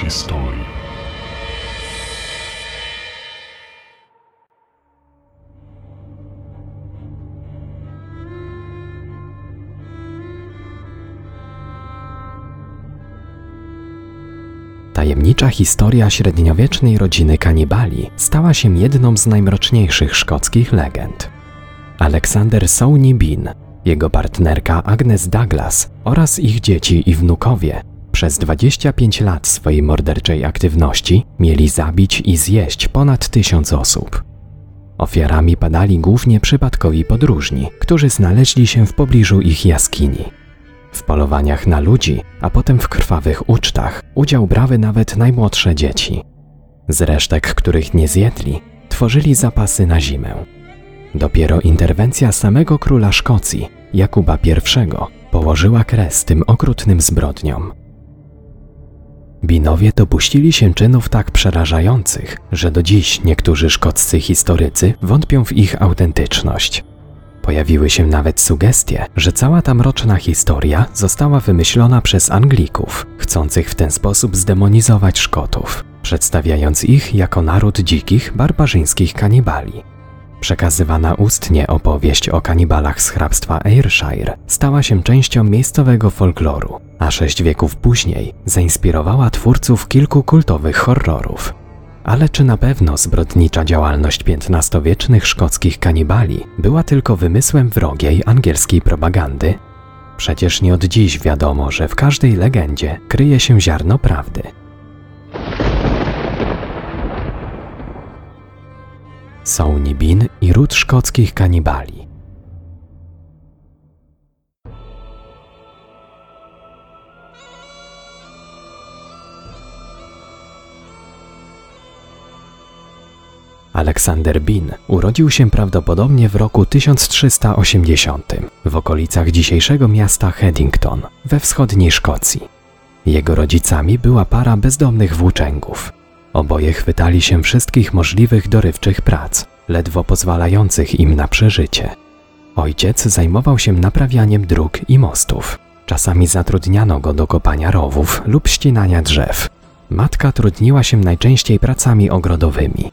historii. Tajemnicza historia średniowiecznej rodziny kanibali stała się jedną z najmroczniejszych szkockich legend. Aleksander Sowni Bean, jego partnerka Agnes Douglas oraz ich dzieci i wnukowie przez 25 lat swojej morderczej aktywności mieli zabić i zjeść ponad tysiąc osób. Ofiarami padali głównie przypadkowi podróżni, którzy znaleźli się w pobliżu ich jaskini. W polowaniach na ludzi, a potem w krwawych ucztach udział brały nawet najmłodsze dzieci. Z resztek, których nie zjedli, tworzyli zapasy na zimę. Dopiero interwencja samego króla Szkocji, Jakuba I, położyła kres tym okrutnym zbrodniom. Binowie dopuścili się czynów tak przerażających, że do dziś niektórzy szkoccy historycy wątpią w ich autentyczność. Pojawiły się nawet sugestie, że cała ta mroczna historia została wymyślona przez Anglików, chcących w ten sposób zdemonizować Szkotów, przedstawiając ich jako naród dzikich, barbarzyńskich kanibali. Przekazywana ustnie opowieść o kanibalach z hrabstwa Ayrshire stała się częścią miejscowego folkloru, a sześć wieków później zainspirowała twórców kilku kultowych horrorów. Ale czy na pewno zbrodnicza działalność XV-wiecznych szkockich kanibali była tylko wymysłem wrogiej angielskiej propagandy? Przecież nie od dziś wiadomo, że w każdej legendzie kryje się ziarno prawdy. Są Nibin i ród szkockich kanibali. Aleksander Bean urodził się prawdopodobnie w roku 1380 w okolicach dzisiejszego miasta Headington we wschodniej Szkocji. Jego rodzicami była para bezdomnych włóczęgów. Oboje chwytali się wszystkich możliwych dorywczych prac, ledwo pozwalających im na przeżycie. Ojciec zajmował się naprawianiem dróg i mostów. Czasami zatrudniano go do kopania rowów lub ścinania drzew. Matka trudniła się najczęściej pracami ogrodowymi.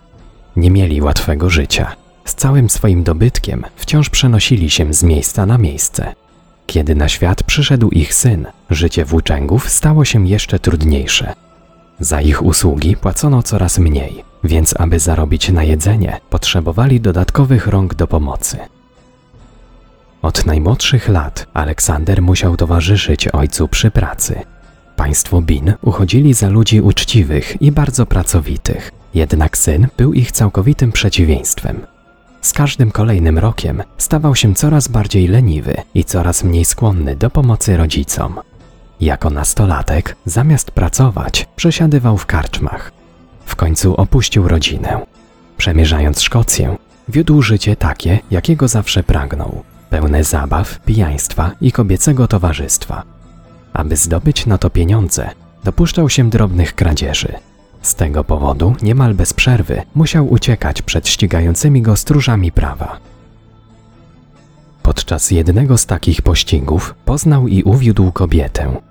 Nie mieli łatwego życia. Z całym swoim dobytkiem wciąż przenosili się z miejsca na miejsce. Kiedy na świat przyszedł ich syn, życie włóczęgów stało się jeszcze trudniejsze. Za ich usługi płacono coraz mniej, więc aby zarobić na jedzenie, potrzebowali dodatkowych rąk do pomocy. Od najmłodszych lat Aleksander musiał towarzyszyć ojcu przy pracy. Państwo Bin uchodzili za ludzi uczciwych i bardzo pracowitych, jednak syn był ich całkowitym przeciwieństwem. Z każdym kolejnym rokiem stawał się coraz bardziej leniwy i coraz mniej skłonny do pomocy rodzicom. Jako nastolatek, zamiast pracować, przesiadywał w karczmach. W końcu opuścił rodzinę. Przemierzając Szkocję, wiódł życie takie, jakiego zawsze pragnął, pełne zabaw, pijaństwa i kobiecego towarzystwa. Aby zdobyć na to pieniądze, dopuszczał się drobnych kradzieży. Z tego powodu niemal bez przerwy musiał uciekać przed ścigającymi go stróżami prawa. Podczas jednego z takich pościgów poznał i uwiódł kobietę.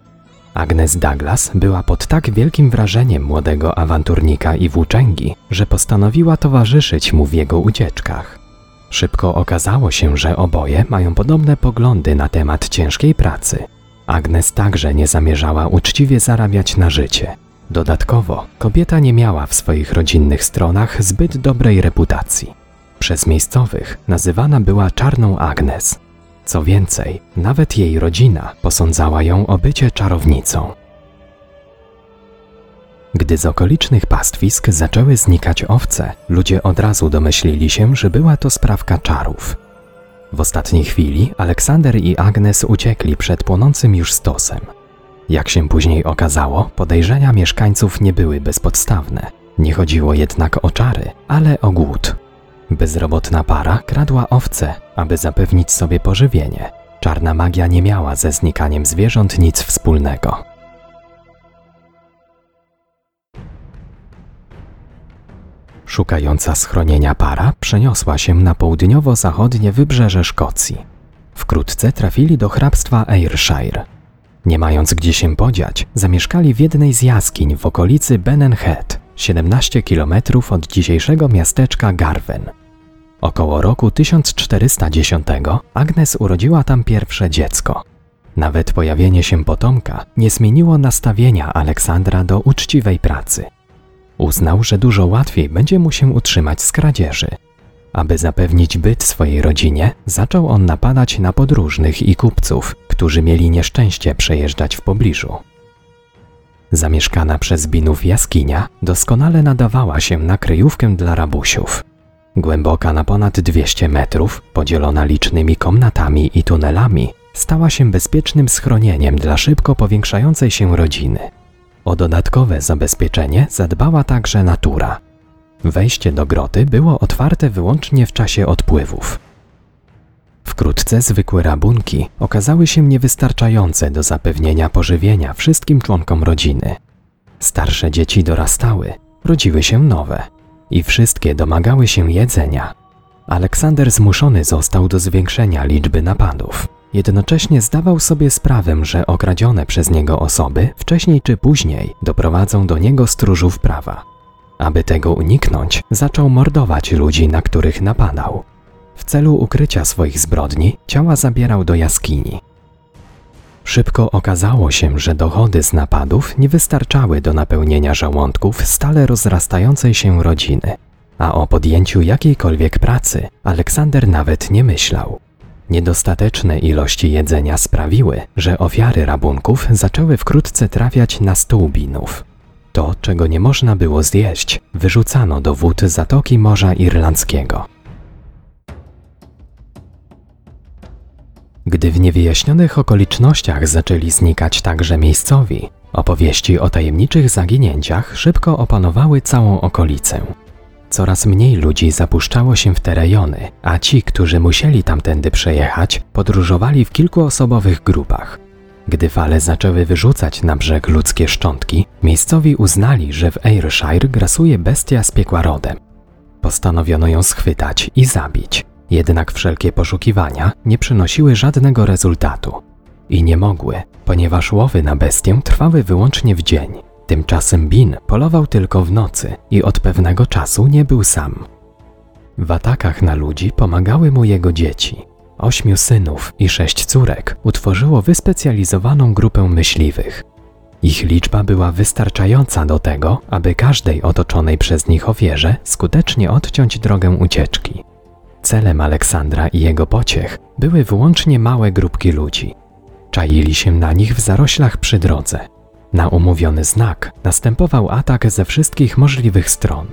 Agnes Douglas była pod tak wielkim wrażeniem młodego awanturnika i włóczęgi, że postanowiła towarzyszyć mu w jego ucieczkach. Szybko okazało się, że oboje mają podobne poglądy na temat ciężkiej pracy. Agnes także nie zamierzała uczciwie zarabiać na życie. Dodatkowo, kobieta nie miała w swoich rodzinnych stronach zbyt dobrej reputacji. Przez miejscowych nazywana była Czarną Agnes. Co więcej, nawet jej rodzina posądzała ją o bycie czarownicą. Gdy z okolicznych pastwisk zaczęły znikać owce, ludzie od razu domyślili się, że była to sprawka czarów. W ostatniej chwili Aleksander i Agnes uciekli przed płonącym już stosem. Jak się później okazało, podejrzenia mieszkańców nie były bezpodstawne. Nie chodziło jednak o czary, ale o głód. Bezrobotna para kradła owce, aby zapewnić sobie pożywienie. Czarna magia nie miała ze znikaniem zwierząt nic wspólnego. Szukająca schronienia para przeniosła się na południowo-zachodnie wybrzeże Szkocji. Wkrótce trafili do hrabstwa Ayrshire. Nie mając gdzie się podziać, zamieszkali w jednej z jaskiń w okolicy Benen Head, 17 km od dzisiejszego miasteczka Garven. Około roku 1410 Agnes urodziła tam pierwsze dziecko. Nawet pojawienie się potomka nie zmieniło nastawienia Aleksandra do uczciwej pracy. Uznał, że dużo łatwiej będzie mu się utrzymać z kradzieży. Aby zapewnić byt swojej rodzinie, zaczął on napadać na podróżnych i kupców, którzy mieli nieszczęście przejeżdżać w pobliżu. Zamieszkana przez Binów jaskinia doskonale nadawała się na kryjówkę dla rabusiów. Głęboka na ponad 200 metrów, podzielona licznymi komnatami i tunelami, stała się bezpiecznym schronieniem dla szybko powiększającej się rodziny. O dodatkowe zabezpieczenie zadbała także natura. Wejście do groty było otwarte wyłącznie w czasie odpływów. Wkrótce zwykłe rabunki okazały się niewystarczające do zapewnienia pożywienia wszystkim członkom rodziny. Starsze dzieci dorastały, rodziły się nowe i wszystkie domagały się jedzenia. Aleksander zmuszony został do zwiększenia liczby napadów. Jednocześnie zdawał sobie sprawę, że okradzione przez niego osoby wcześniej czy później doprowadzą do niego stróżów prawa. Aby tego uniknąć, zaczął mordować ludzi, na których napadał. W celu ukrycia swoich zbrodni ciała zabierał do jaskini. Szybko okazało się, że dochody z napadów nie wystarczały do napełnienia żołądków stale rozrastającej się rodziny, a o podjęciu jakiejkolwiek pracy Aleksander nawet nie myślał. Niedostateczne ilości jedzenia sprawiły, że ofiary rabunków zaczęły wkrótce trafiać na stół binów. To, czego nie można było zjeść, wyrzucano do wód Zatoki Morza Irlandzkiego. Gdy w niewyjaśnionych okolicznościach zaczęli znikać także miejscowi, opowieści o tajemniczych zaginięciach szybko opanowały całą okolicę. Coraz mniej ludzi zapuszczało się w te rejony, a ci, którzy musieli tamtędy przejechać, podróżowali w kilkuosobowych grupach. Gdy fale zaczęły wyrzucać na brzeg ludzkie szczątki, miejscowi uznali, że w Ayrshire grasuje bestia z piekła rodem. Postanowiono ją schwytać i zabić. Jednak wszelkie poszukiwania nie przynosiły żadnego rezultatu. I nie mogły, ponieważ łowy na bestię trwały wyłącznie w dzień. Tymczasem Bin polował tylko w nocy i od pewnego czasu nie był sam. W atakach na ludzi pomagały mu jego dzieci. Ośmiu synów i sześć córek utworzyło wyspecjalizowaną grupę myśliwych. Ich liczba była wystarczająca do tego, aby każdej otoczonej przez nich ofierze skutecznie odciąć drogę ucieczki. Celem Aleksandra i jego pociech były wyłącznie małe grupki ludzi. Czaili się na nich w zaroślach przy drodze. Na umówiony znak następował atak ze wszystkich możliwych stron.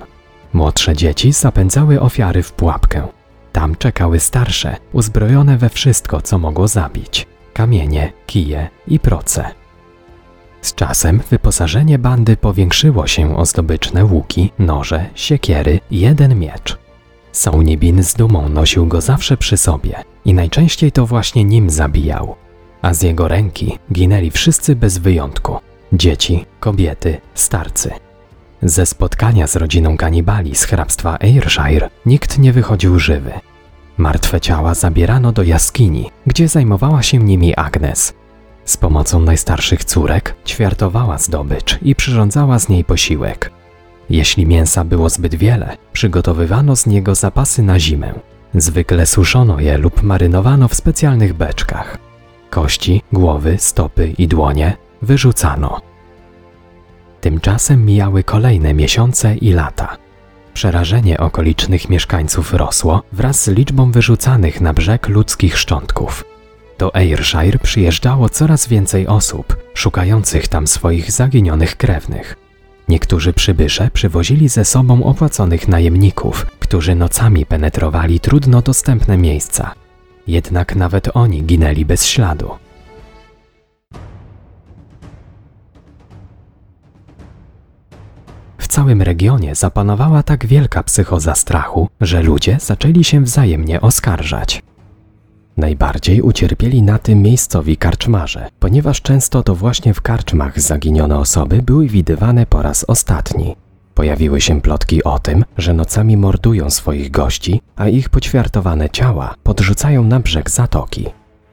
Młodsze dzieci zapędzały ofiary w pułapkę. Tam czekały starsze, uzbrojone we wszystko, co mogło zabić: kamienie, kije i proce. Z czasem wyposażenie bandy powiększyło się o zdobyczne łuki, noże, siekiery i jeden miecz. Sołnibin z dumą nosił go zawsze przy sobie i najczęściej to właśnie nim zabijał, a z jego ręki ginęli wszyscy bez wyjątku dzieci, kobiety, starcy. Ze spotkania z rodziną kanibali z hrabstwa Ayrshire nikt nie wychodził żywy. Martwe ciała zabierano do jaskini, gdzie zajmowała się nimi Agnes. Z pomocą najstarszych córek ćwiartowała zdobycz i przyrządzała z niej posiłek. Jeśli mięsa było zbyt wiele, przygotowywano z niego zapasy na zimę. Zwykle suszono je lub marynowano w specjalnych beczkach. Kości, głowy, stopy i dłonie wyrzucano. Tymczasem mijały kolejne miesiące i lata. Przerażenie okolicznych mieszkańców rosło wraz z liczbą wyrzucanych na brzeg ludzkich szczątków. Do Ayrshire przyjeżdżało coraz więcej osób, szukających tam swoich zaginionych krewnych. Niektórzy przybysze przywozili ze sobą opłaconych najemników, którzy nocami penetrowali trudno dostępne miejsca. Jednak nawet oni ginęli bez śladu. W całym regionie zapanowała tak wielka psychoza strachu, że ludzie zaczęli się wzajemnie oskarżać. Najbardziej ucierpieli na tym miejscowi karczmarze, ponieważ często to właśnie w karczmach zaginione osoby były widywane po raz ostatni. Pojawiły się plotki o tym, że nocami mordują swoich gości, a ich poćwiartowane ciała podrzucają na brzeg zatoki.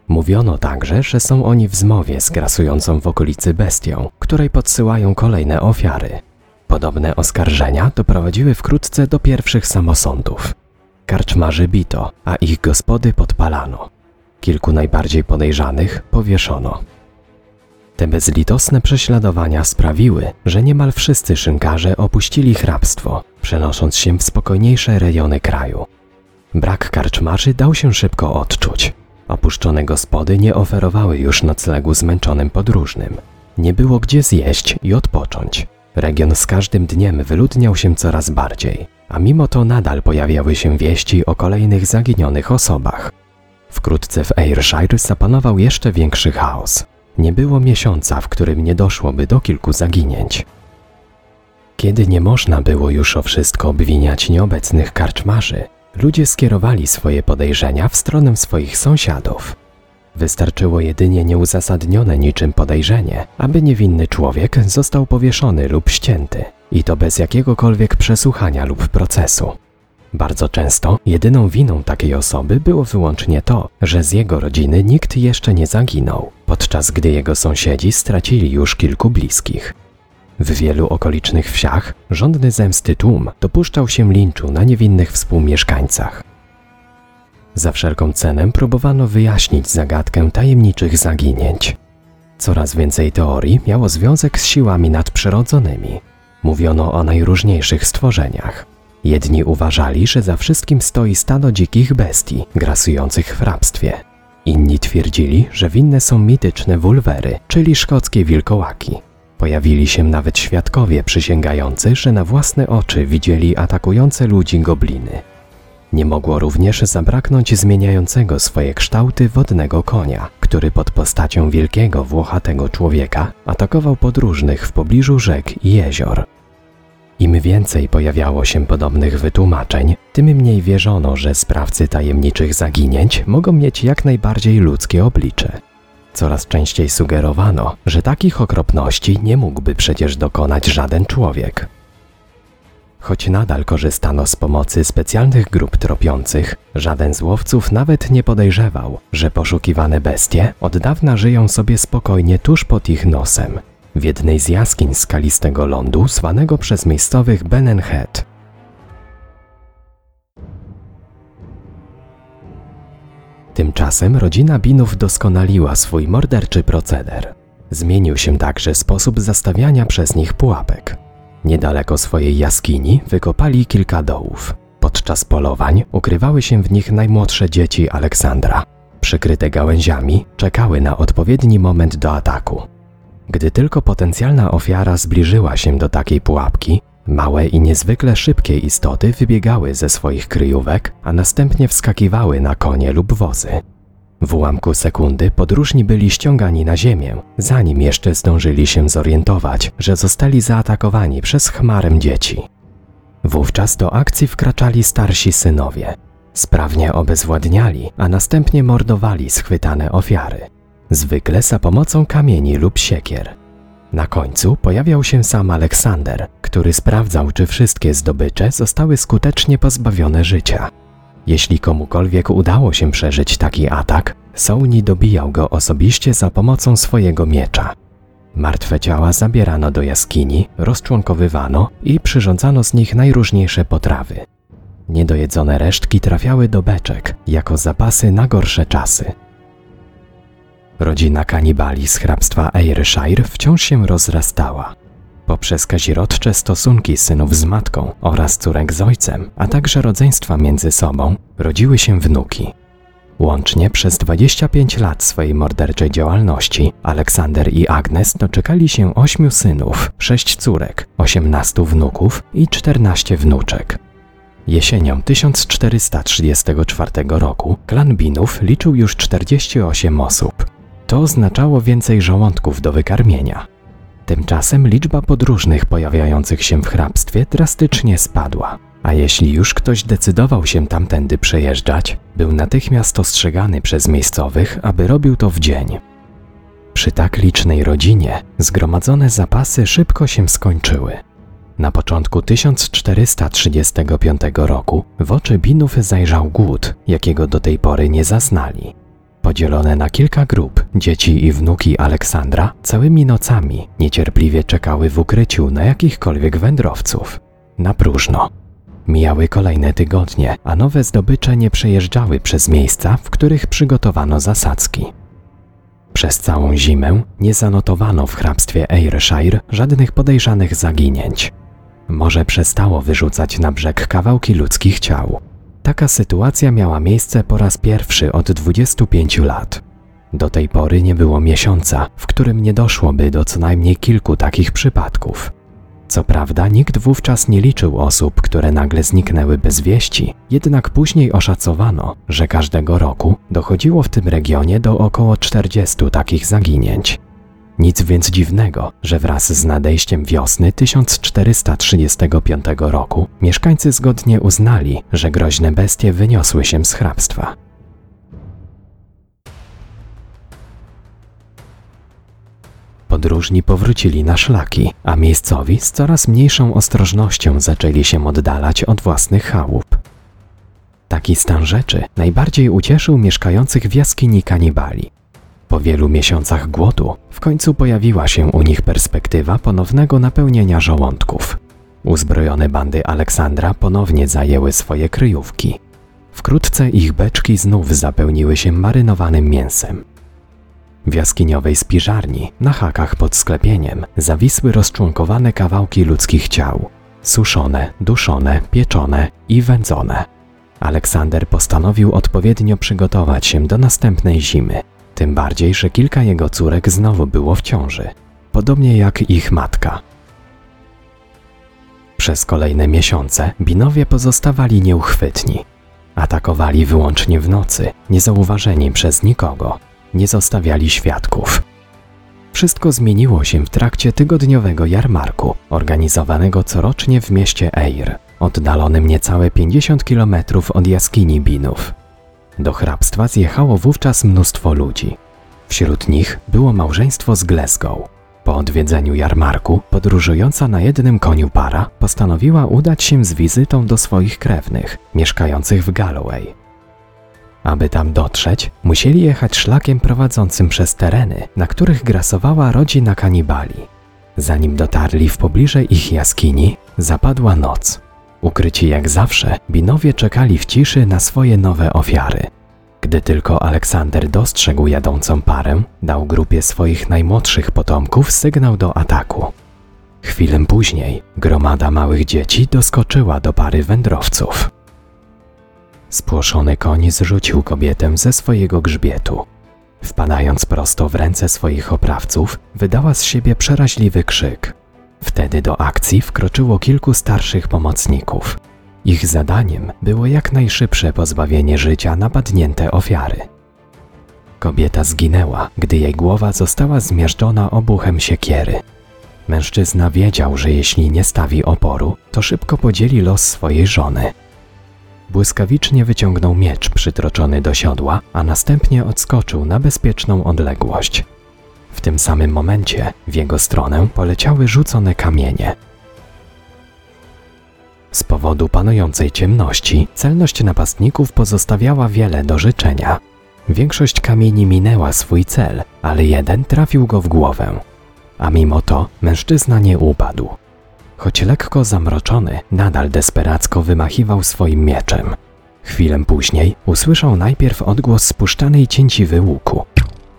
Mówiono także, że są oni w zmowie z grasującą w okolicy bestią, której podsyłają kolejne ofiary. Podobne oskarżenia doprowadziły wkrótce do pierwszych samosądów. Karczmarzy bito, a ich gospody podpalano. Kilku najbardziej podejrzanych powieszono. Te bezlitosne prześladowania sprawiły, że niemal wszyscy szynkarze opuścili hrabstwo, przenosząc się w spokojniejsze rejony kraju. Brak karczmarzy dał się szybko odczuć. Opuszczone gospody nie oferowały już noclegu zmęczonym podróżnym. Nie było gdzie zjeść i odpocząć. Region z każdym dniem wyludniał się coraz bardziej, a mimo to nadal pojawiały się wieści o kolejnych zaginionych osobach. Wkrótce w Ayrshire zapanował jeszcze większy chaos. Nie było miesiąca, w którym nie doszłoby do kilku zaginięć. Kiedy nie można było już o wszystko obwiniać nieobecnych karczmarzy, ludzie skierowali swoje podejrzenia w stronę swoich sąsiadów. Wystarczyło jedynie nieuzasadnione niczym podejrzenie, aby niewinny człowiek został powieszony lub ścięty, i to bez jakiegokolwiek przesłuchania lub procesu. Bardzo często jedyną winą takiej osoby było wyłącznie to, że z jego rodziny nikt jeszcze nie zaginął, podczas gdy jego sąsiedzi stracili już kilku bliskich. W wielu okolicznych wsiach żądny zemsty tłum dopuszczał się linczu na niewinnych współmieszkańcach. Za wszelką cenę próbowano wyjaśnić zagadkę tajemniczych zaginięć. Coraz więcej teorii miało związek z siłami nadprzyrodzonymi. Mówiono o najróżniejszych stworzeniach. Jedni uważali, że za wszystkim stoi stado dzikich bestii, grasujących w hrabstwie. Inni twierdzili, że winne są mityczne wulwery, czyli szkockie wilkołaki. Pojawili się nawet świadkowie przysięgający, że na własne oczy widzieli atakujące ludzi gobliny. Nie mogło również zabraknąć zmieniającego swoje kształty wodnego konia, który pod postacią wielkiego, włochatego człowieka atakował podróżnych w pobliżu rzek i jezior. Im więcej pojawiało się podobnych wytłumaczeń, tym mniej wierzono, że sprawcy tajemniczych zaginięć mogą mieć jak najbardziej ludzkie oblicze. Coraz częściej sugerowano, że takich okropności nie mógłby przecież dokonać żaden człowiek. Choć nadal korzystano z pomocy specjalnych grup tropiących, żaden z łowców nawet nie podejrzewał, że poszukiwane bestie od dawna żyją sobie spokojnie tuż pod ich nosem, w jednej z jaskiń skalistego lądu zwanego przez miejscowych Benenhead. Tymczasem rodzina Binów doskonaliła swój morderczy proceder. Zmienił się także sposób zastawiania przez nich pułapek. Niedaleko swojej jaskini wykopali kilka dołów. Podczas polowań ukrywały się w nich najmłodsze dzieci Aleksandra. Przykryte gałęziami czekały na odpowiedni moment do ataku. Gdy tylko potencjalna ofiara zbliżyła się do takiej pułapki, małe i niezwykle szybkie istoty wybiegały ze swoich kryjówek, a następnie wskakiwały na konie lub wozy. W ułamku sekundy podróżni byli ściągani na ziemię, zanim jeszcze zdążyli się zorientować, że zostali zaatakowani przez chmarę dzieci. Wówczas do akcji wkraczali starsi synowie. Sprawnie obezwładniali, a następnie mordowali schwytane ofiary zwykle za pomocą kamieni lub siekier. Na końcu pojawiał się sam Aleksander, który sprawdzał, czy wszystkie zdobycze zostały skutecznie pozbawione życia. Jeśli komukolwiek udało się przeżyć taki atak, Sauni dobijał go osobiście za pomocą swojego miecza. Martwe ciała zabierano do jaskini, rozczłonkowywano i przyrządzano z nich najróżniejsze potrawy. Niedojedzone resztki trafiały do beczek jako zapasy na gorsze czasy. Rodzina kanibali z hrabstwa Ayrshire wciąż się rozrastała. Poprzez kazirodcze stosunki synów z matką oraz córek z ojcem, a także rodzeństwa między sobą, rodziły się wnuki. Łącznie przez 25 lat swojej morderczej działalności Aleksander i Agnes doczekali się ośmiu synów, sześć córek, 18 wnuków i 14 wnuczek. Jesienią 1434 roku klan Binów liczył już 48 osób, to oznaczało więcej żołądków do wykarmienia. Tymczasem liczba podróżnych pojawiających się w hrabstwie drastycznie spadła, a jeśli już ktoś decydował się tamtędy przejeżdżać, był natychmiast ostrzegany przez miejscowych, aby robił to w dzień. Przy tak licznej rodzinie zgromadzone zapasy szybko się skończyły. Na początku 1435 roku w oczy Binów zajrzał głód, jakiego do tej pory nie zaznali. Podzielone na kilka grup, dzieci i wnuki Aleksandra całymi nocami niecierpliwie czekały w ukryciu na jakichkolwiek wędrowców. Na próżno. Mijały kolejne tygodnie, a nowe zdobycze nie przejeżdżały przez miejsca, w których przygotowano zasadzki. Przez całą zimę nie zanotowano w hrabstwie Ayrshire żadnych podejrzanych zaginięć. Morze przestało wyrzucać na brzeg kawałki ludzkich ciał. Taka sytuacja miała miejsce po raz pierwszy od 25 lat. Do tej pory nie było miesiąca, w którym nie doszłoby do co najmniej kilku takich przypadków. Co prawda, nikt wówczas nie liczył osób, które nagle zniknęły bez wieści, jednak później oszacowano, że każdego roku dochodziło w tym regionie do około 40 takich zaginięć. Nic więc dziwnego, że wraz z nadejściem wiosny 1435 roku mieszkańcy zgodnie uznali, że groźne bestie wyniosły się z hrabstwa. Podróżni powrócili na szlaki, a miejscowi z coraz mniejszą ostrożnością zaczęli się oddalać od własnych chałup. Taki stan rzeczy najbardziej ucieszył mieszkających w jaskini kanibali. Po wielu miesiącach głodu w końcu pojawiła się u nich perspektywa ponownego napełnienia żołądków. Uzbrojone bandy Aleksandra ponownie zajęły swoje kryjówki. Wkrótce ich beczki znów zapełniły się marynowanym mięsem. W jaskiniowej spiżarni, na hakach pod sklepieniem, zawisły rozczłonkowane kawałki ludzkich ciał. Suszone, duszone, pieczone i wędzone. Aleksander postanowił odpowiednio przygotować się do następnej zimy. Tym bardziej, że kilka jego córek znowu było w ciąży. Podobnie jak ich matka. Przez kolejne miesiące binowie pozostawali nieuchwytni. Atakowali wyłącznie w nocy, niezauważeni przez nikogo nie zostawiali świadków. Wszystko zmieniło się w trakcie tygodniowego jarmarku, organizowanego corocznie w mieście Eir, oddalonym niecałe 50 km od jaskini Binów. Do hrabstwa zjechało wówczas mnóstwo ludzi. Wśród nich było małżeństwo z Glasgow. Po odwiedzeniu jarmarku, podróżująca na jednym koniu para postanowiła udać się z wizytą do swoich krewnych, mieszkających w Galloway. Aby tam dotrzeć, musieli jechać szlakiem prowadzącym przez tereny, na których grasowała rodzina kanibali. Zanim dotarli w pobliże ich jaskini, zapadła noc. Ukryci jak zawsze, binowie czekali w ciszy na swoje nowe ofiary. Gdy tylko Aleksander dostrzegł jadącą parę, dał grupie swoich najmłodszych potomków sygnał do ataku. Chwilę później gromada małych dzieci doskoczyła do pary wędrowców. Spłoszony koń zrzucił kobietę ze swojego grzbietu. Wpadając prosto w ręce swoich oprawców, wydała z siebie przeraźliwy krzyk. Wtedy do akcji wkroczyło kilku starszych pomocników. Ich zadaniem było jak najszybsze pozbawienie życia napadnięte ofiary. Kobieta zginęła, gdy jej głowa została zmiażdżona obuchem siekiery. Mężczyzna wiedział, że jeśli nie stawi oporu, to szybko podzieli los swojej żony. Błyskawicznie wyciągnął miecz przytroczony do siodła, a następnie odskoczył na bezpieczną odległość. W tym samym momencie w jego stronę poleciały rzucone kamienie. Z powodu panującej ciemności, celność napastników pozostawiała wiele do życzenia. Większość kamieni minęła swój cel, ale jeden trafił go w głowę. A mimo to mężczyzna nie upadł. Choć lekko zamroczony, nadal desperacko wymachiwał swoim mieczem. Chwilę później usłyszał najpierw odgłos spuszczanej cięciwy łuku,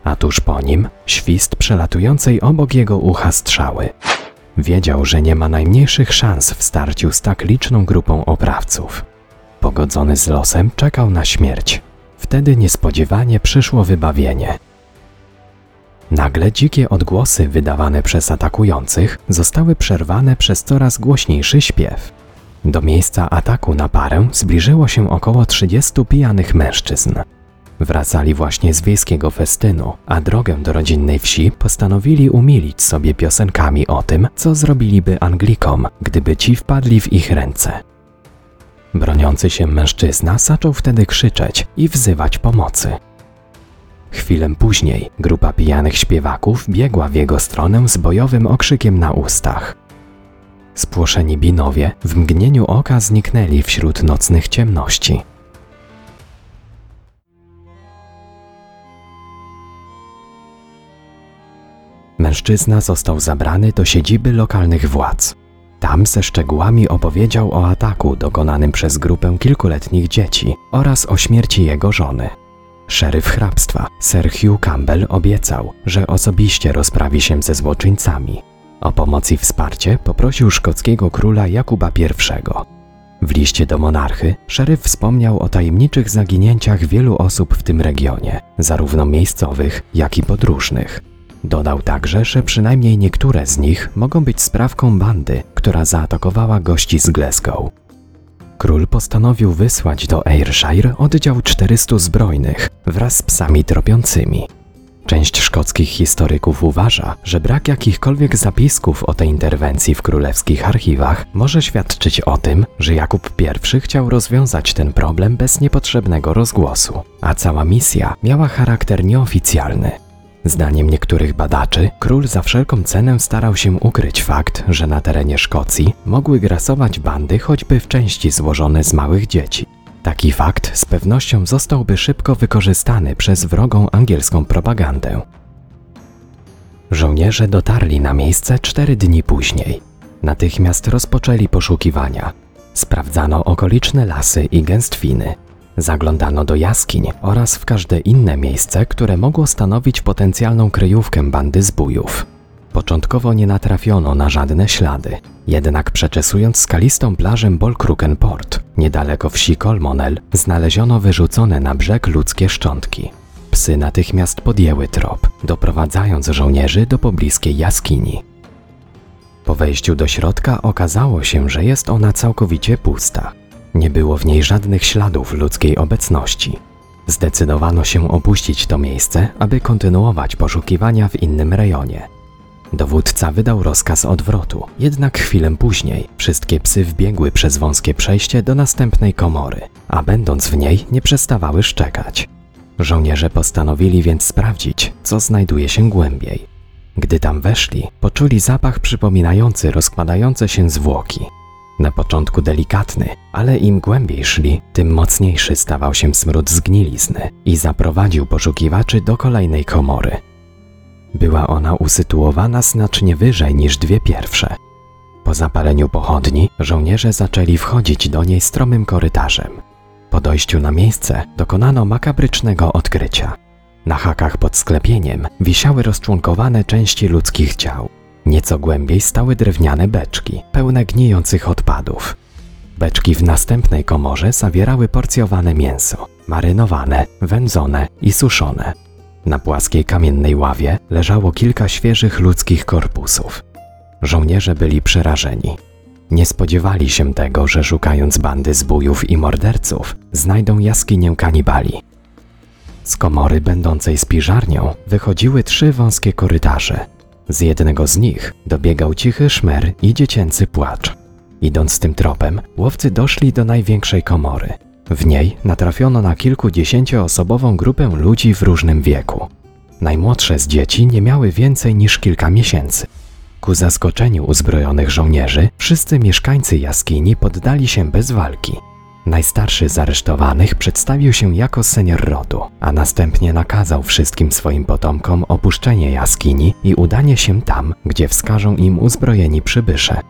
a tuż po nim świst przelatującej obok jego ucha strzały. Wiedział, że nie ma najmniejszych szans w starciu z tak liczną grupą oprawców. Pogodzony z losem czekał na śmierć. Wtedy niespodziewanie przyszło wybawienie. Nagle dzikie odgłosy wydawane przez atakujących zostały przerwane przez coraz głośniejszy śpiew. Do miejsca ataku na parę zbliżyło się około 30 pijanych mężczyzn. Wracali właśnie z wiejskiego festynu, a drogę do rodzinnej wsi postanowili umilić sobie piosenkami o tym, co zrobiliby Anglikom, gdyby ci wpadli w ich ręce. Broniący się mężczyzna zaczął wtedy krzyczeć i wzywać pomocy. Chwilę później grupa pijanych śpiewaków biegła w jego stronę z bojowym okrzykiem na ustach. Spłoszeni binowie w mgnieniu oka zniknęli wśród nocnych ciemności. Mężczyzna został zabrany do siedziby lokalnych władz. Tam ze szczegółami opowiedział o ataku dokonanym przez grupę kilkuletnich dzieci oraz o śmierci jego żony. Szeryf hrabstwa, Sir Hugh Campbell obiecał, że osobiście rozprawi się ze złoczyńcami. O pomoc i wsparcie poprosił szkockiego króla Jakuba I. W liście do monarchy szeryf wspomniał o tajemniczych zaginięciach wielu osób w tym regionie, zarówno miejscowych, jak i podróżnych. Dodał także, że przynajmniej niektóre z nich mogą być sprawką bandy, która zaatakowała gości z Glasgow. Król postanowił wysłać do Ayrshire oddział 400 zbrojnych wraz z psami tropiącymi. Część szkockich historyków uważa, że brak jakichkolwiek zapisków o tej interwencji w królewskich archiwach może świadczyć o tym, że Jakub I chciał rozwiązać ten problem bez niepotrzebnego rozgłosu, a cała misja miała charakter nieoficjalny. Zdaniem niektórych badaczy, król za wszelką cenę starał się ukryć fakt, że na terenie Szkocji mogły grasować bandy choćby w części złożone z małych dzieci. Taki fakt z pewnością zostałby szybko wykorzystany przez wrogą angielską propagandę. Żołnierze dotarli na miejsce cztery dni później. Natychmiast rozpoczęli poszukiwania. Sprawdzano okoliczne lasy i gęstwiny. Zaglądano do jaskiń oraz w każde inne miejsce, które mogło stanowić potencjalną kryjówkę bandy zbójów. Początkowo nie natrafiono na żadne ślady, jednak przeczesując skalistą plażę Bolkrukenport, niedaleko wsi Kolmonel, znaleziono wyrzucone na brzeg ludzkie szczątki. Psy natychmiast podjęły trop, doprowadzając żołnierzy do pobliskiej jaskini. Po wejściu do środka okazało się, że jest ona całkowicie pusta. Nie było w niej żadnych śladów ludzkiej obecności. Zdecydowano się opuścić to miejsce, aby kontynuować poszukiwania w innym rejonie. Dowódca wydał rozkaz odwrotu, jednak chwilę później wszystkie psy wbiegły przez wąskie przejście do następnej komory, a będąc w niej nie przestawały szczekać. Żołnierze postanowili więc sprawdzić, co znajduje się głębiej. Gdy tam weszli, poczuli zapach przypominający rozkładające się zwłoki. Na początku delikatny, ale im głębiej szli, tym mocniejszy stawał się smród zgnilizny i zaprowadził poszukiwaczy do kolejnej komory. Była ona usytuowana znacznie wyżej niż dwie pierwsze. Po zapaleniu pochodni żołnierze zaczęli wchodzić do niej stromym korytarzem. Po dojściu na miejsce dokonano makabrycznego odkrycia. Na hakach pod sklepieniem wisiały rozczłonkowane części ludzkich ciał. Nieco głębiej stały drewniane beczki, pełne gnijących odpadów. Beczki w następnej komorze zawierały porcjowane mięso, marynowane, wędzone i suszone. Na płaskiej kamiennej ławie leżało kilka świeżych ludzkich korpusów. Żołnierze byli przerażeni. Nie spodziewali się tego, że szukając bandy zbójów i morderców, znajdą jaskinię kanibali. Z komory będącej spiżarnią wychodziły trzy wąskie korytarze. Z jednego z nich dobiegał cichy szmer i dziecięcy płacz. Idąc tym tropem, łowcy doszli do największej komory, w niej natrafiono na kilkudziesięcioosobową grupę ludzi w różnym wieku. Najmłodsze z dzieci nie miały więcej niż kilka miesięcy. Ku zaskoczeniu uzbrojonych żołnierzy, wszyscy mieszkańcy jaskini poddali się bez walki. Najstarszy z aresztowanych przedstawił się jako senior rodu, a następnie nakazał wszystkim swoim potomkom opuszczenie jaskini i udanie się tam, gdzie wskażą im uzbrojeni przybysze.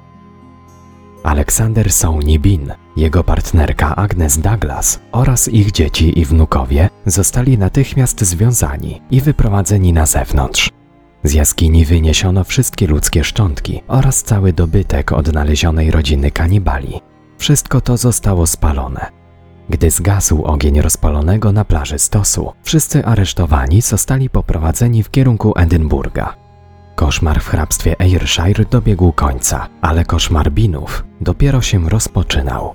Aleksander Souni-Bin, jego partnerka Agnes Douglas oraz ich dzieci i wnukowie zostali natychmiast związani i wyprowadzeni na zewnątrz. Z jaskini wyniesiono wszystkie ludzkie szczątki oraz cały dobytek odnalezionej rodziny kanibali. Wszystko to zostało spalone. Gdy zgasł ogień rozpalonego na plaży stosu, wszyscy aresztowani zostali poprowadzeni w kierunku Edynburga. Koszmar w hrabstwie Ayrshire dobiegł końca, ale koszmar Binów dopiero się rozpoczynał.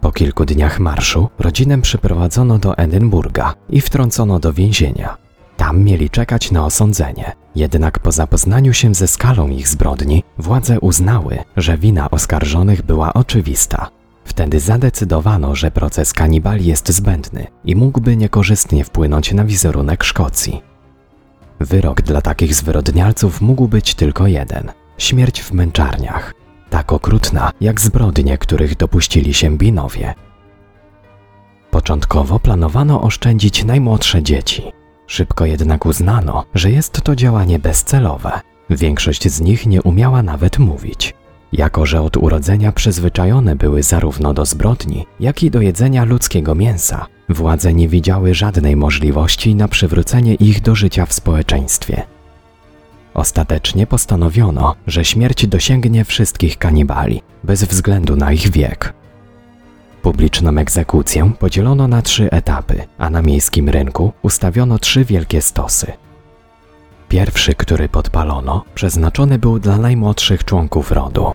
Po kilku dniach marszu rodzinę przyprowadzono do Edynburga i wtrącono do więzienia. Tam mieli czekać na osądzenie. Jednak po zapoznaniu się ze skalą ich zbrodni, władze uznały, że wina oskarżonych była oczywista. Wtedy zadecydowano, że proces kanibali jest zbędny i mógłby niekorzystnie wpłynąć na wizerunek Szkocji. Wyrok dla takich zwyrodnialców mógł być tylko jeden śmierć w męczarniach, tak okrutna jak zbrodnie, których dopuścili się Binowie. Początkowo planowano oszczędzić najmłodsze dzieci. Szybko jednak uznano, że jest to działanie bezcelowe. Większość z nich nie umiała nawet mówić. Jako, że od urodzenia przyzwyczajone były zarówno do zbrodni, jak i do jedzenia ludzkiego mięsa, władze nie widziały żadnej możliwości na przywrócenie ich do życia w społeczeństwie. Ostatecznie postanowiono, że śmierć dosięgnie wszystkich kanibali, bez względu na ich wiek. Publiczną egzekucję podzielono na trzy etapy, a na miejskim rynku ustawiono trzy wielkie stosy. Pierwszy, który podpalono, przeznaczony był dla najmłodszych członków rodu.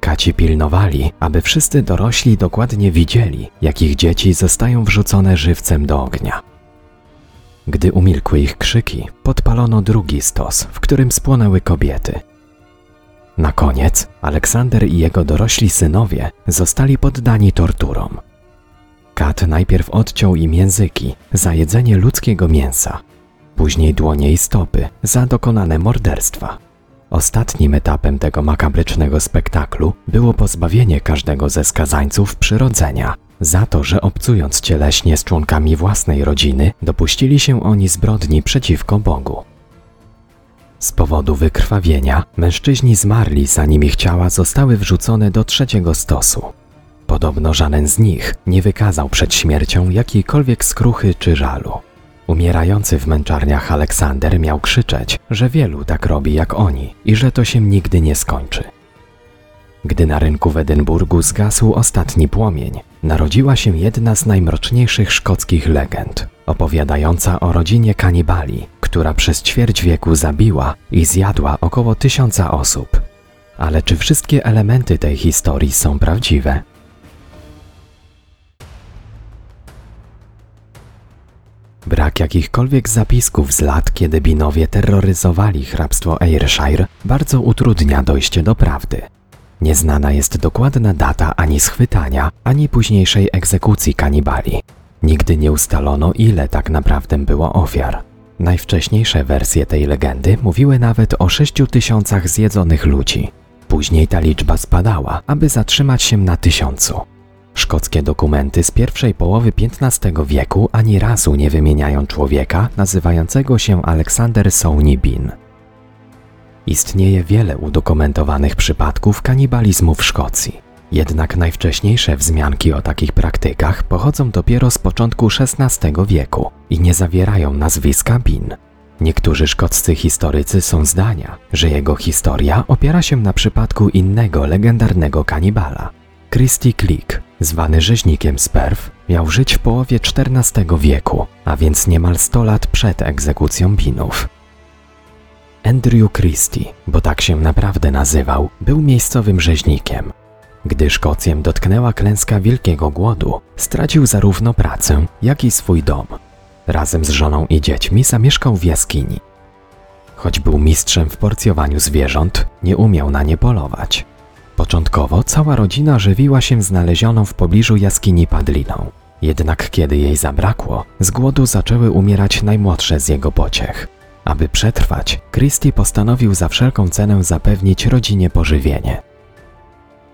Kaci pilnowali, aby wszyscy dorośli dokładnie widzieli, jak ich dzieci zostają wrzucone żywcem do ognia. Gdy umilkły ich krzyki, podpalono drugi stos, w którym spłonęły kobiety. Na koniec Aleksander i jego dorośli synowie zostali poddani torturom. Kat najpierw odciął im języki za jedzenie ludzkiego mięsa, później dłonie i stopy za dokonane morderstwa. Ostatnim etapem tego makabrycznego spektaklu było pozbawienie każdego ze skazańców przyrodzenia, za to, że obcując cieleśnie z członkami własnej rodziny, dopuścili się oni zbrodni przeciwko Bogu. Z powodu wykrwawienia mężczyźni zmarli, zanim ich ciała zostały wrzucone do trzeciego stosu. Podobno żaden z nich nie wykazał przed śmiercią jakiejkolwiek skruchy czy żalu. Umierający w męczarniach Aleksander miał krzyczeć, że wielu tak robi jak oni i że to się nigdy nie skończy. Gdy na rynku w Edynburgu zgasł ostatni płomień, narodziła się jedna z najmroczniejszych szkockich legend, opowiadająca o rodzinie kanibali, która przez ćwierć wieku zabiła i zjadła około tysiąca osób. Ale czy wszystkie elementy tej historii są prawdziwe? Brak jakichkolwiek zapisków z lat, kiedy Binowie terroryzowali hrabstwo Ayrshire, bardzo utrudnia dojście do prawdy. Nieznana jest dokładna data ani schwytania, ani późniejszej egzekucji kanibali. Nigdy nie ustalono, ile tak naprawdę było ofiar. Najwcześniejsze wersje tej legendy mówiły nawet o 6 tysiącach zjedzonych ludzi. Później ta liczba spadała, aby zatrzymać się na tysiącu. Szkockie dokumenty z pierwszej połowy XV wieku ani razu nie wymieniają człowieka nazywającego się Aleksander Sowney-Bean. Istnieje wiele udokumentowanych przypadków kanibalizmu w Szkocji. Jednak najwcześniejsze wzmianki o takich praktykach pochodzą dopiero z początku XVI wieku i nie zawierają nazwiska Bean. Niektórzy szkoccy historycy są zdania, że jego historia opiera się na przypadku innego legendarnego kanibala. Christy Click, zwany rzeźnikiem z Perth, miał żyć w połowie XIV wieku, a więc niemal 100 lat przed egzekucją Binów. Andrew Christie, bo tak się naprawdę nazywał, był miejscowym rzeźnikiem. Gdy Szkocję dotknęła klęska wielkiego głodu, stracił zarówno pracę, jak i swój dom. Razem z żoną i dziećmi zamieszkał w jaskini. Choć był mistrzem w porcjowaniu zwierząt, nie umiał na nie polować. Początkowo cała rodzina żywiła się znalezioną w pobliżu jaskini padliną. Jednak kiedy jej zabrakło, z głodu zaczęły umierać najmłodsze z jego pociech. Aby przetrwać, Christie postanowił za wszelką cenę zapewnić rodzinie pożywienie.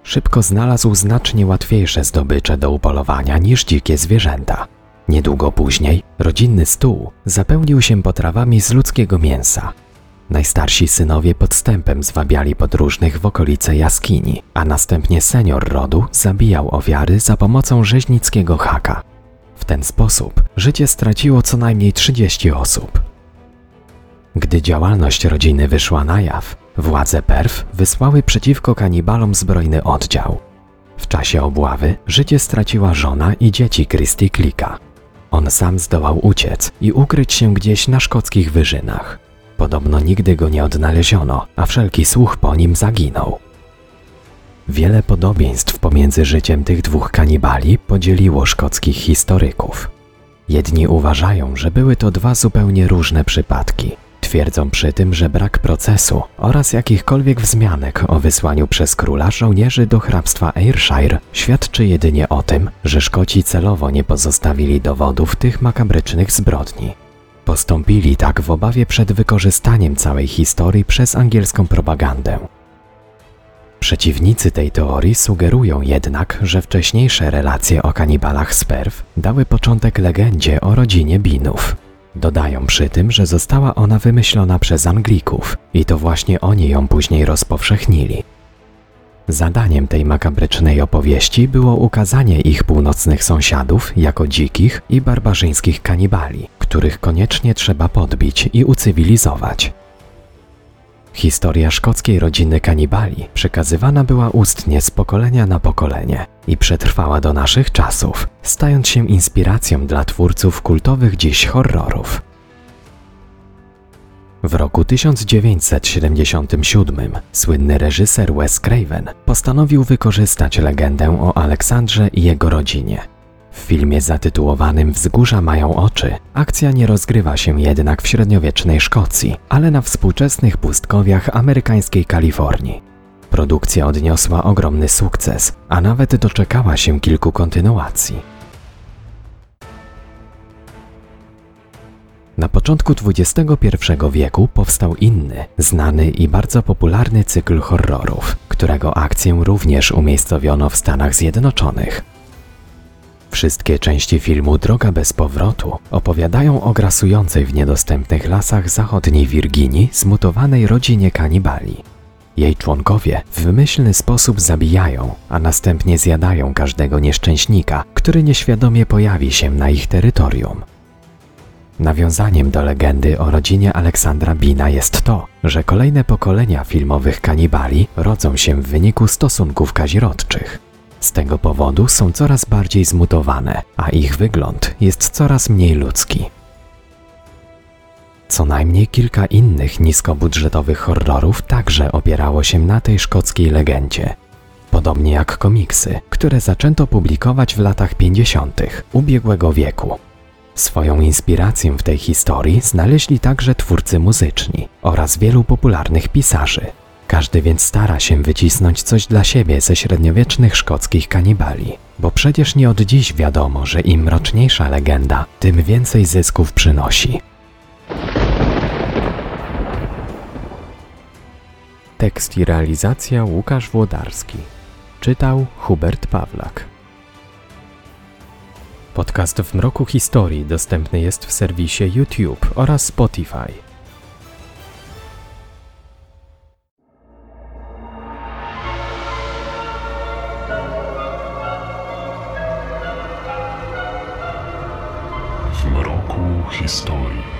Szybko znalazł znacznie łatwiejsze zdobycze do upolowania niż dzikie zwierzęta. Niedługo później rodzinny stół zapełnił się potrawami z ludzkiego mięsa. Najstarsi synowie podstępem zwabiali podróżnych w okolice jaskini, a następnie senior rodu zabijał ofiary za pomocą rzeźnickiego haka. W ten sposób życie straciło co najmniej 30 osób. Gdy działalność rodziny wyszła na jaw, władze Perf wysłały przeciwko kanibalom zbrojny oddział. W czasie obławy życie straciła żona i dzieci Christy Klika. On sam zdołał uciec i ukryć się gdzieś na szkockich wyżynach. Podobno nigdy go nie odnaleziono, a wszelki słuch po nim zaginął. Wiele podobieństw pomiędzy życiem tych dwóch kanibali podzieliło szkockich historyków. Jedni uważają, że były to dwa zupełnie różne przypadki. Twierdzą przy tym, że brak procesu oraz jakichkolwiek wzmianek o wysłaniu przez króla żołnierzy do hrabstwa Ayrshire świadczy jedynie o tym, że Szkoci celowo nie pozostawili dowodów tych makabrycznych zbrodni. Postąpili tak w obawie przed wykorzystaniem całej historii przez angielską propagandę. Przeciwnicy tej teorii sugerują jednak, że wcześniejsze relacje o kanibalach z Perw dały początek legendzie o rodzinie Binów. Dodają przy tym, że została ona wymyślona przez Anglików i to właśnie oni ją później rozpowszechnili. Zadaniem tej makabrycznej opowieści było ukazanie ich północnych sąsiadów jako dzikich i barbarzyńskich kanibali, których koniecznie trzeba podbić i ucywilizować. Historia szkockiej rodziny kanibali przekazywana była ustnie z pokolenia na pokolenie i przetrwała do naszych czasów, stając się inspiracją dla twórców kultowych dziś horrorów. W roku 1977 słynny reżyser Wes Craven postanowił wykorzystać legendę o Aleksandrze i jego rodzinie. W filmie zatytułowanym Wzgórza mają oczy akcja nie rozgrywa się jednak w średniowiecznej Szkocji, ale na współczesnych pustkowiach amerykańskiej Kalifornii. Produkcja odniosła ogromny sukces, a nawet doczekała się kilku kontynuacji. Na początku XXI wieku powstał inny, znany i bardzo popularny cykl horrorów, którego akcję również umiejscowiono w Stanach Zjednoczonych. Wszystkie części filmu Droga bez powrotu opowiadają o grasującej w niedostępnych lasach zachodniej Wirginii zmutowanej rodzinie kanibali. Jej członkowie w wymyślny sposób zabijają, a następnie zjadają każdego nieszczęśnika, który nieświadomie pojawi się na ich terytorium. Nawiązaniem do legendy o rodzinie Aleksandra Bina jest to, że kolejne pokolenia filmowych kanibali rodzą się w wyniku stosunków kazirodczych. Z tego powodu są coraz bardziej zmutowane, a ich wygląd jest coraz mniej ludzki. Co najmniej kilka innych niskobudżetowych horrorów także opierało się na tej szkockiej legendzie. Podobnie jak komiksy, które zaczęto publikować w latach 50. ubiegłego wieku. Swoją inspirację w tej historii znaleźli także twórcy muzyczni oraz wielu popularnych pisarzy. Każdy więc stara się wycisnąć coś dla siebie ze średniowiecznych szkockich kanibali, bo przecież nie od dziś wiadomo, że im mroczniejsza legenda, tym więcej zysków przynosi. Tekst i realizacja Łukasz Włodarski. Czytał Hubert Pawlak. Podcast w mroku historii dostępny jest w serwisie YouTube oraz Spotify. W mroku historii.